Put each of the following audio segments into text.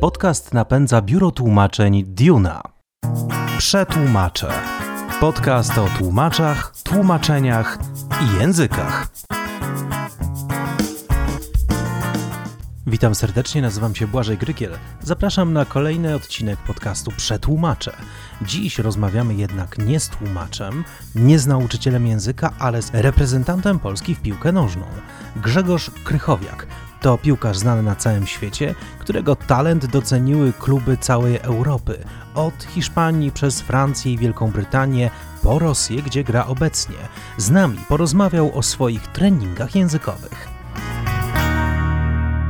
Podcast napędza biuro tłumaczeń Duna. Przetłumaczę. Podcast o tłumaczach, tłumaczeniach i językach. Witam serdecznie, nazywam się Błażej Grykiel. Zapraszam na kolejny odcinek podcastu Przetłumaczę. Dziś rozmawiamy jednak nie z tłumaczem, nie z nauczycielem języka, ale z reprezentantem Polski w piłkę nożną. Grzegorz Krychowiak to piłkarz znany na całym świecie, którego talent doceniły kluby całej Europy, od Hiszpanii przez Francję i Wielką Brytanię po Rosję, gdzie gra obecnie. Z nami porozmawiał o swoich treningach językowych.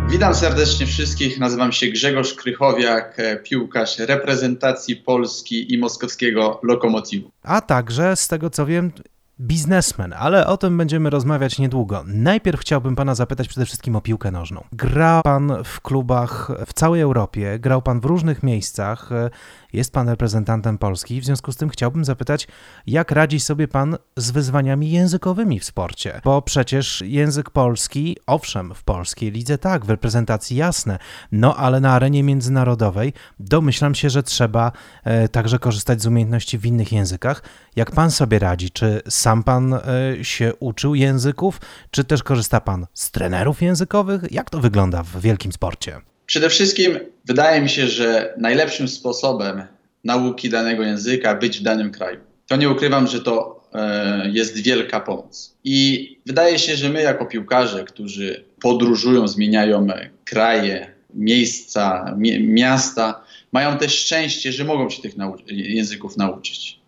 Witam serdecznie wszystkich. Nazywam się Grzegorz Krychowiak, e, piłkarz reprezentacji Polski i moskowskiego Lokomotivu. A także, z tego co wiem, biznesmen, ale o tym będziemy rozmawiać niedługo. Najpierw chciałbym pana zapytać przede wszystkim o piłkę nożną. Gra pan w klubach w całej Europie, grał pan w różnych miejscach. Jest pan reprezentantem Polski, w związku z tym chciałbym zapytać, jak radzi sobie pan z wyzwaniami językowymi w sporcie? Bo przecież język polski, owszem, w polskiej lidze tak, w reprezentacji jasne, no ale na arenie międzynarodowej domyślam się, że trzeba e, także korzystać z umiejętności w innych językach. Jak pan sobie radzi? Czy sam pan e, się uczył języków, czy też korzysta pan z trenerów językowych? Jak to wygląda w wielkim sporcie? Przede wszystkim wydaje mi się, że najlepszym sposobem nauki danego języka być w danym kraju. To nie ukrywam, że to e, jest wielka pomoc. I wydaje się, że my jako piłkarze, którzy podróżują, zmieniają kraje, miejsca, mi miasta, mają też szczęście, że mogą się tych języków nauczyć.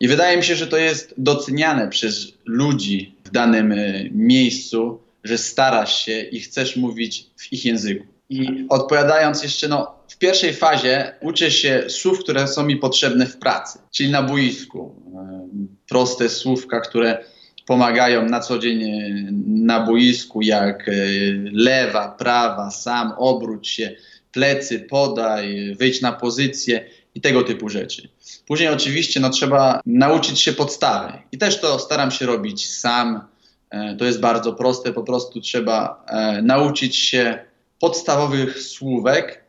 I wydaje mi się, że to jest doceniane przez ludzi w danym e, miejscu, że starasz się i chcesz mówić w ich języku. I odpowiadając jeszcze, no, w pierwszej fazie uczę się słów, które są mi potrzebne w pracy, czyli na boisku. E, proste słówka, które pomagają na co dzień e, na boisku, jak e, lewa, prawa, sam, obróć się, plecy, podaj, wyjdź na pozycję i tego typu rzeczy. Później oczywiście no, trzeba nauczyć się podstawy i też to staram się robić sam. To jest bardzo proste, po prostu trzeba nauczyć się podstawowych słówek,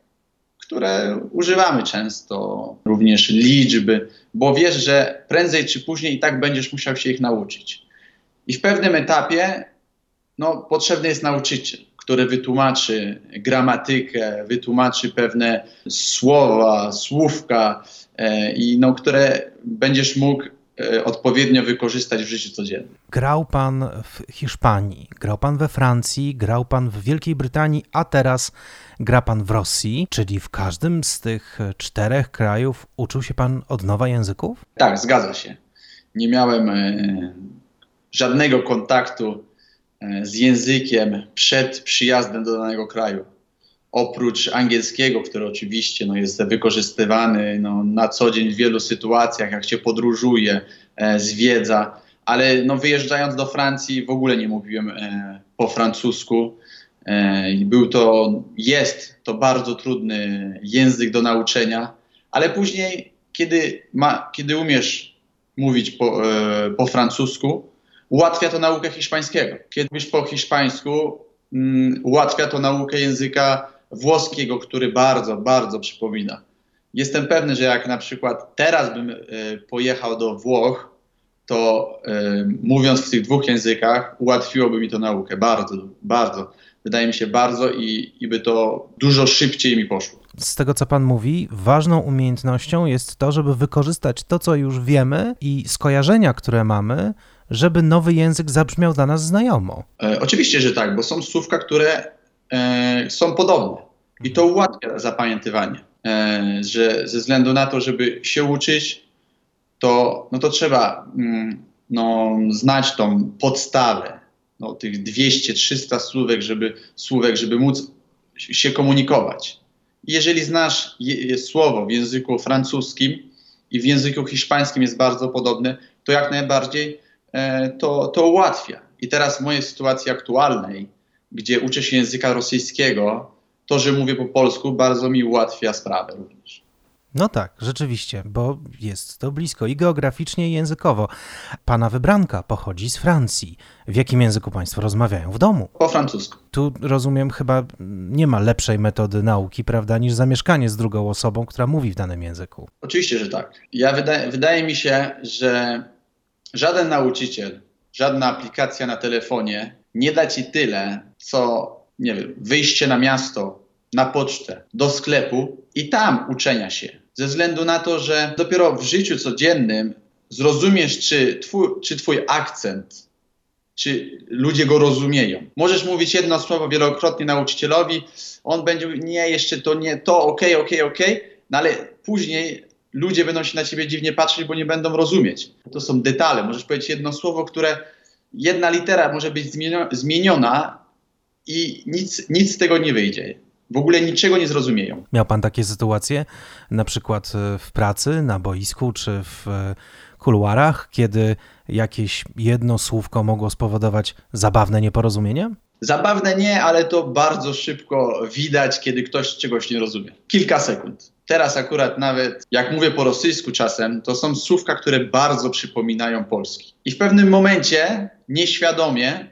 które używamy często, również liczby, bo wiesz, że prędzej czy później i tak będziesz musiał się ich nauczyć. I w pewnym etapie no, potrzebny jest nauczyciel, który wytłumaczy gramatykę, wytłumaczy pewne słowa, słówka, e, i no, które będziesz mógł odpowiednio wykorzystać w życiu codziennym. Grał pan w Hiszpanii, grał pan we Francji, grał pan w Wielkiej Brytanii, a teraz gra pan w Rosji, czyli w każdym z tych czterech krajów uczył się pan od nowa języków? Tak, zgadza się. Nie miałem e, żadnego kontaktu e, z językiem przed przyjazdem do danego kraju oprócz angielskiego, który oczywiście no, jest wykorzystywany no, na co dzień w wielu sytuacjach, jak się podróżuje, e, zwiedza, ale no, wyjeżdżając do Francji w ogóle nie mówiłem e, po francusku. E, był to, jest to bardzo trudny język do nauczenia, ale później, kiedy, ma, kiedy umiesz mówić po, e, po francusku, ułatwia to naukę hiszpańskiego. Kiedy mówisz po hiszpańsku, mm, ułatwia to naukę języka włoskiego, który bardzo, bardzo przypomina. Jestem pewny, że jak na przykład teraz bym y, pojechał do Włoch, to y, mówiąc w tych dwóch językach, ułatwiłoby mi to naukę. Bardzo, bardzo. Wydaje mi się bardzo i, i by to dużo szybciej mi poszło. Z tego, co Pan mówi, ważną umiejętnością jest to, żeby wykorzystać to, co już wiemy i skojarzenia, które mamy, żeby nowy język zabrzmiał dla nas znajomo. E, oczywiście, że tak, bo są słówka, które e, są podobne. I to ułatwia zapamiętywanie, e, że ze względu na to, żeby się uczyć, to, no to trzeba mm, no, znać tą podstawę, no, tych 200-300 słówek żeby, słówek, żeby móc się komunikować. jeżeli znasz je, słowo w języku francuskim i w języku hiszpańskim jest bardzo podobne, to jak najbardziej e, to, to ułatwia. I teraz w mojej sytuacji aktualnej, gdzie uczę się języka rosyjskiego, to, że mówię po polsku, bardzo mi ułatwia sprawę również. No tak, rzeczywiście, bo jest to blisko i geograficznie, i językowo. Pana wybranka pochodzi z Francji. W jakim języku Państwo rozmawiają w domu? Po francusku. Tu rozumiem, chyba nie ma lepszej metody nauki, prawda, niż zamieszkanie z drugą osobą, która mówi w danym języku. Oczywiście, że tak. Ja wydaje, wydaje mi się, że żaden nauczyciel, żadna aplikacja na telefonie nie da ci tyle, co, nie wiem, wyjście na miasto, na pocztę, do sklepu i tam uczenia się. Ze względu na to, że dopiero w życiu codziennym zrozumiesz, czy twój, czy twój akcent, czy ludzie go rozumieją. Możesz mówić jedno słowo wielokrotnie nauczycielowi, on będzie mówił, nie, jeszcze to nie, to okej, okay, okej, okay, okej, okay, no ale później ludzie będą się na ciebie dziwnie patrzeć, bo nie będą rozumieć. To są detale. Możesz powiedzieć jedno słowo, które jedna litera może być zmieniona i nic, nic z tego nie wyjdzie w ogóle niczego nie zrozumieją. Miał pan takie sytuacje, na przykład e, w pracy, na boisku czy w e, kuluarach, kiedy jakieś jedno słówko mogło spowodować zabawne nieporozumienie? Zabawne nie, ale to bardzo szybko widać, kiedy ktoś czegoś nie rozumie. Kilka sekund. Teraz akurat nawet, jak mówię po rosyjsku czasem, to są słówka, które bardzo przypominają polski. I w pewnym momencie, nieświadomie,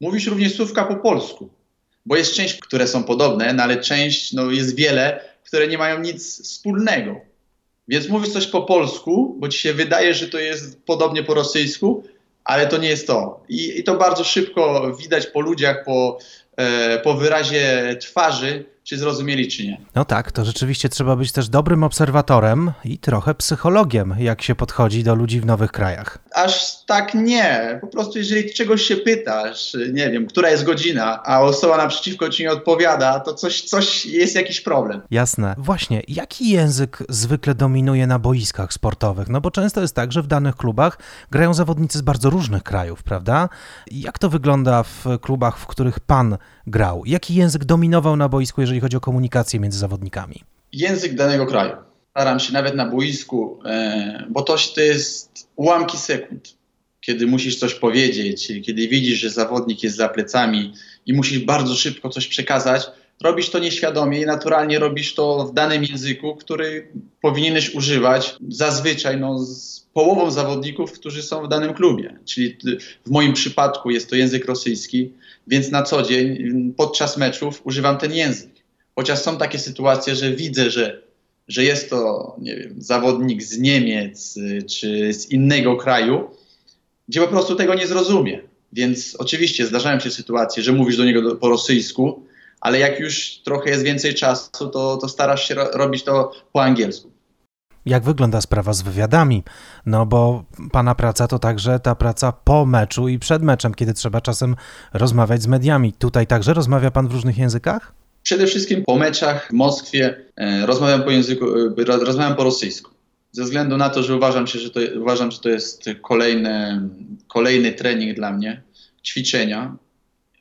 mówisz również słówka po polsku bo jest część, które są podobne, no ale część, no jest wiele, które nie mają nic wspólnego. Więc mówisz coś po polsku, bo ci się wydaje, że to jest podobnie po rosyjsku, ale to nie jest to. I, i to bardzo szybko widać po ludziach, po, e, po wyrazie twarzy, czy zrozumieli, czy nie. No tak, to rzeczywiście trzeba być też dobrym obserwatorem i trochę psychologiem, jak się podchodzi do ludzi w nowych krajach. Aż tak nie. Po prostu jeżeli czegoś się pytasz, nie wiem, która jest godzina, a osoba naprzeciwko ci nie odpowiada, to coś, coś jest jakiś problem. Jasne. Właśnie, jaki język zwykle dominuje na boiskach sportowych? No bo często jest tak, że w danych klubach grają zawodnicy z bardzo różnych krajów, prawda? Jak to wygląda w klubach, w których pan grał? Jaki język dominował na boisku, jeżeli chodzi o komunikację między zawodnikami? Język danego kraju. Staram się nawet na boisku, e, bo to, to jest ułamki sekund, kiedy musisz coś powiedzieć, kiedy widzisz, że zawodnik jest za plecami i musisz bardzo szybko coś przekazać, robisz to nieświadomie i naturalnie robisz to w danym języku, który powinieneś używać zazwyczaj no, z połową zawodników, którzy są w danym klubie. Czyli w moim przypadku jest to język rosyjski, więc na co dzień podczas meczów używam ten język. Chociaż są takie sytuacje, że widzę, że, że jest to nie wiem, zawodnik z Niemiec y, czy z innego kraju, gdzie po prostu tego nie zrozumie. Więc oczywiście zdarzają się sytuacje, że mówisz do niego po rosyjsku, ale jak już trochę jest więcej czasu, to, to starasz się ro robić to po angielsku. Jak wygląda sprawa z wywiadami? No bo pana praca to także ta praca po meczu i przed meczem, kiedy trzeba czasem rozmawiać z mediami. Tutaj także rozmawia pan w różnych językach? Przede wszystkim po meczach w Moskwie e, rozmawiam po języku, e, rozmawiam po rosyjsku. Ze względu na to, że uważam, się, że to, uważam, że to jest kolejny, kolejny trening dla mnie, ćwiczenia.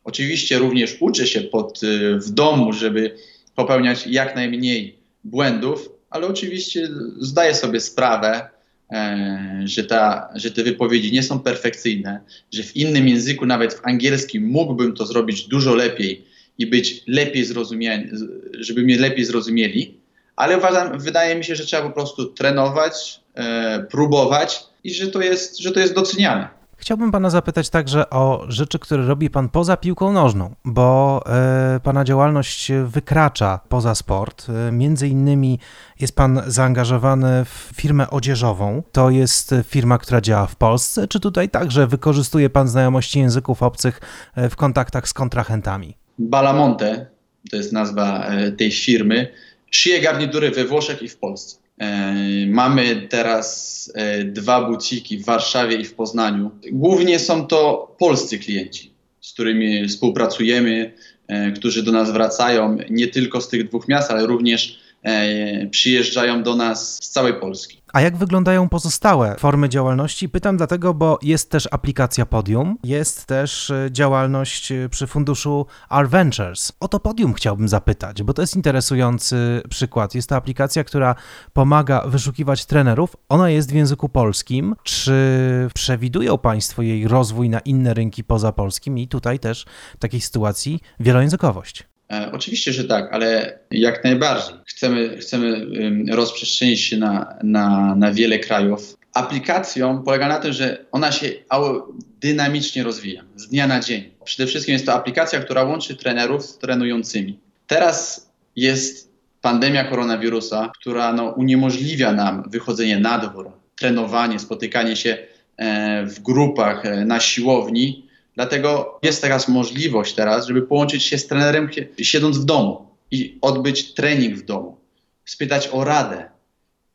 Oczywiście również uczę się pod, e, w domu, żeby popełniać jak najmniej błędów, ale oczywiście zdaję sobie sprawę, e, że, ta, że te wypowiedzi nie są perfekcyjne, że w innym języku, nawet w angielskim, mógłbym to zrobić dużo lepiej i być lepiej zrozumiany, żeby mnie lepiej zrozumieli, ale uważam, wydaje mi się, że trzeba po prostu trenować, e, próbować i że to jest, że to jest doceniane. Chciałbym pana zapytać także o rzeczy, które robi pan poza piłką nożną, bo e, pana działalność wykracza poza sport. E, między innymi jest pan zaangażowany w firmę odzieżową. To jest firma, która działa w Polsce, czy tutaj także wykorzystuje pan znajomości języków obcych e, w kontaktach z kontrahentami? Balamonte, to jest nazwa tej firmy, szyje garnitury we Włoszech i w Polsce. E, mamy teraz e, dwa buciki w Warszawie i w Poznaniu. Głównie są to polscy klienci, z którymi współpracujemy, e, którzy do nas wracają nie tylko z tych dwóch miast, ale również przyjeżdżają do nas z całej Polski. A jak wyglądają pozostałe formy działalności? Pytam dlatego, bo jest też aplikacja Podium, jest też e, działalność e, przy funduszu R Ventures. O to Podium chciałbym zapytać, bo to jest interesujący przykład. Jest to aplikacja, która pomaga wyszukiwać trenerów. Ona jest w języku polskim. Czy przewidują Państwo jej rozwój na inne rynki poza polskim i tutaj też w takiej sytuacji wielojęzykowość? E, oczywiście, że tak, ale jak najbardziej. Chcemy, chcemy rozprzestrzenić się na, na, na wiele krajów. Aplikacją polega na tym, że ona się dynamicznie rozwija z dnia na dzień. Przede wszystkim jest to aplikacja, która łączy trenerów z trenującymi. Teraz jest pandemia koronawirusa, która no, uniemożliwia nam wychodzenie na dwór, trenowanie, spotykanie się e, w grupach e, na siłowni. Dlatego jest teraz możliwość teraz, żeby połączyć się z trenerem siedząc w domu i odbyć trening w domu, spytać o radę.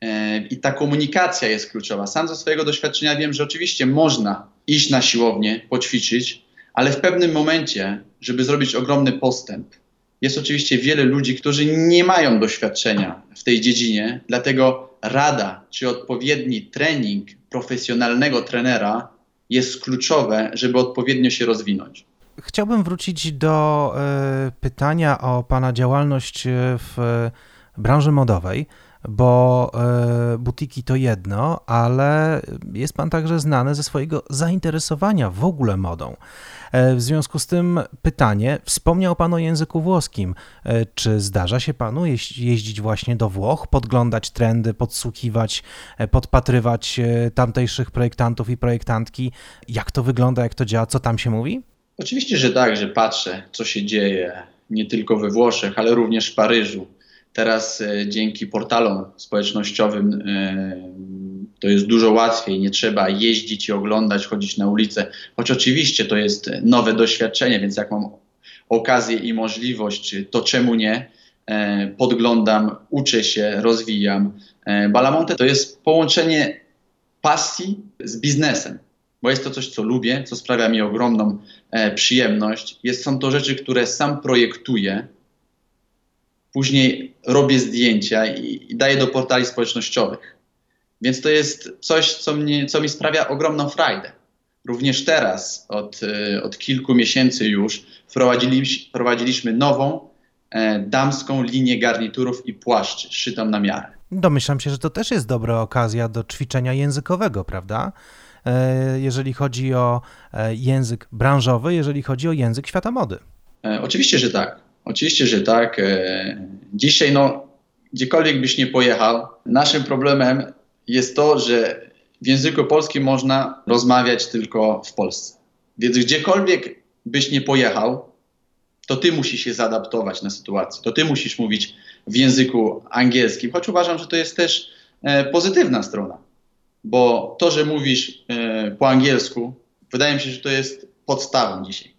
E, I ta komunikacja jest kluczowa. Sam ze swojego doświadczenia wiem, że oczywiście można iść na siłownię, poćwiczyć, ale w pewnym momencie, żeby zrobić ogromny postęp, jest oczywiście wiele ludzi, którzy nie mają doświadczenia w tej dziedzinie, dlatego rada czy odpowiedni trening profesjonalnego trenera jest kluczowe, żeby odpowiednio się rozwinąć. Chciałbym wrócić do y, pytania o Pana działalność e, w branży modowej bo e, butiki to jedno, ale jest pan także znany ze swojego zainteresowania w ogóle modą. E, w związku z tym pytanie, wspomniał pan o języku włoskim. E, czy zdarza się panu jeździć właśnie do Włoch, podglądać trendy, podsłuchiwać, podpatrywać tamtejszych projektantów i projektantki? Jak to wygląda, jak to działa, co tam się mówi? Oczywiście, że tak, że patrzę, co się dzieje nie tylko we Włoszech, ale również w Paryżu Teraz e, dzięki portalom społecznościowym e, to jest dużo łatwiej, nie trzeba jeździć i oglądać, chodzić na ulicę, choć oczywiście to jest nowe doświadczenie, więc jak mam okazję i możliwość, to czemu nie? E, podglądam, uczę się, rozwijam. Balamonte to jest połączenie pasji z biznesem, bo jest to coś, co lubię, co sprawia mi ogromną przyjemność. Jest, są to rzeczy, które sam projektuję, później robię zdjęcia i, i daję do portali społecznościowych. Więc to jest coś, co, mnie, co mi sprawia ogromną frajdę. Również teraz, od, e, od kilku miesięcy już, wprowadziliśmy, wprowadziliśmy nową e, damską linię garniturów i płaszczy, szytą na miarę. Domyślam się, że to też jest dobra okazja do ćwiczenia językowego, prawda? E, jeżeli chodzi o e, język branżowy, jeżeli chodzi o język świata mody. E, oczywiście, że tak. Oczywiście, że tak. E, dzisiaj, no, gdziekolwiek byś nie pojechał, naszym problemem jest to, że w języku polskim można rozmawiać tylko w Polsce. Więc gdziekolwiek byś nie pojechał, to ty musisz się zaadaptować na sytuację. To ty musisz mówić w języku angielskim, choć uważam, że to jest też e, pozytywna strona, bo to, że mówisz e, po angielsku, wydaje mi się, że to jest podstawą dzisiaj.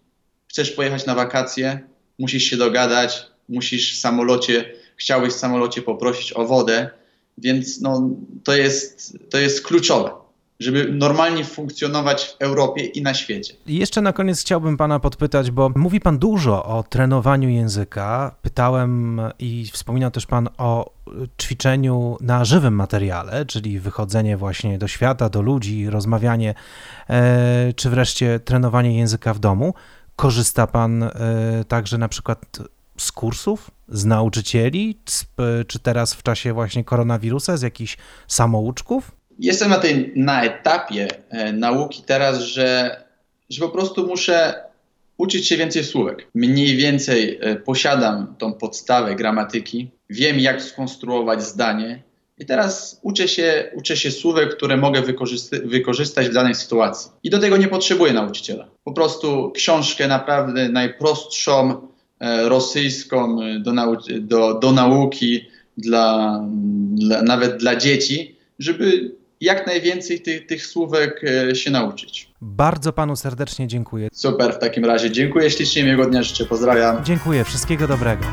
Chcesz pojechać na wakacje, musisz się dogadać, musisz w samolocie, chciałeś w samolocie poprosić o wodę, więc no, to, jest, to jest kluczowe żeby normalnie funkcjonować w Europie i na świecie. I jeszcze na koniec chciałbym pana podpytać, bo mówi pan dużo o trenowaniu języka. Pytałem i wspominał też pan o ćwiczeniu na żywym materiale, czyli wychodzenie właśnie do świata, do ludzi, rozmawianie, e, czy wreszcie trenowanie języka w domu. Korzysta Pan e, także na przykład z kursów, z nauczycieli, czy teraz w czasie właśnie koronawirusa, z jakichś samouczków? Jestem na, tej, na etapie e, nauki teraz, że, że po prostu muszę uczyć się więcej słówek. Mniej więcej e, posiadam tą podstawę gramatyki, wiem jak skonstruować zdanie, i teraz uczę się, uczę się słówek, które mogę wykorzystać w danej sytuacji. I do tego nie potrzebuję nauczyciela. Po prostu książkę naprawdę najprostszą, e, rosyjską e, do, nau do, do nauki, dla, dla, nawet dla dzieci, żeby jak najwięcej tych, tych słówek e, się nauczyć. Bardzo panu serdecznie dziękuję. Super, w takim razie dziękuję ślicznie, miłego dnia życzę, pozdrawiam. Dziękuję, wszystkiego dobrego.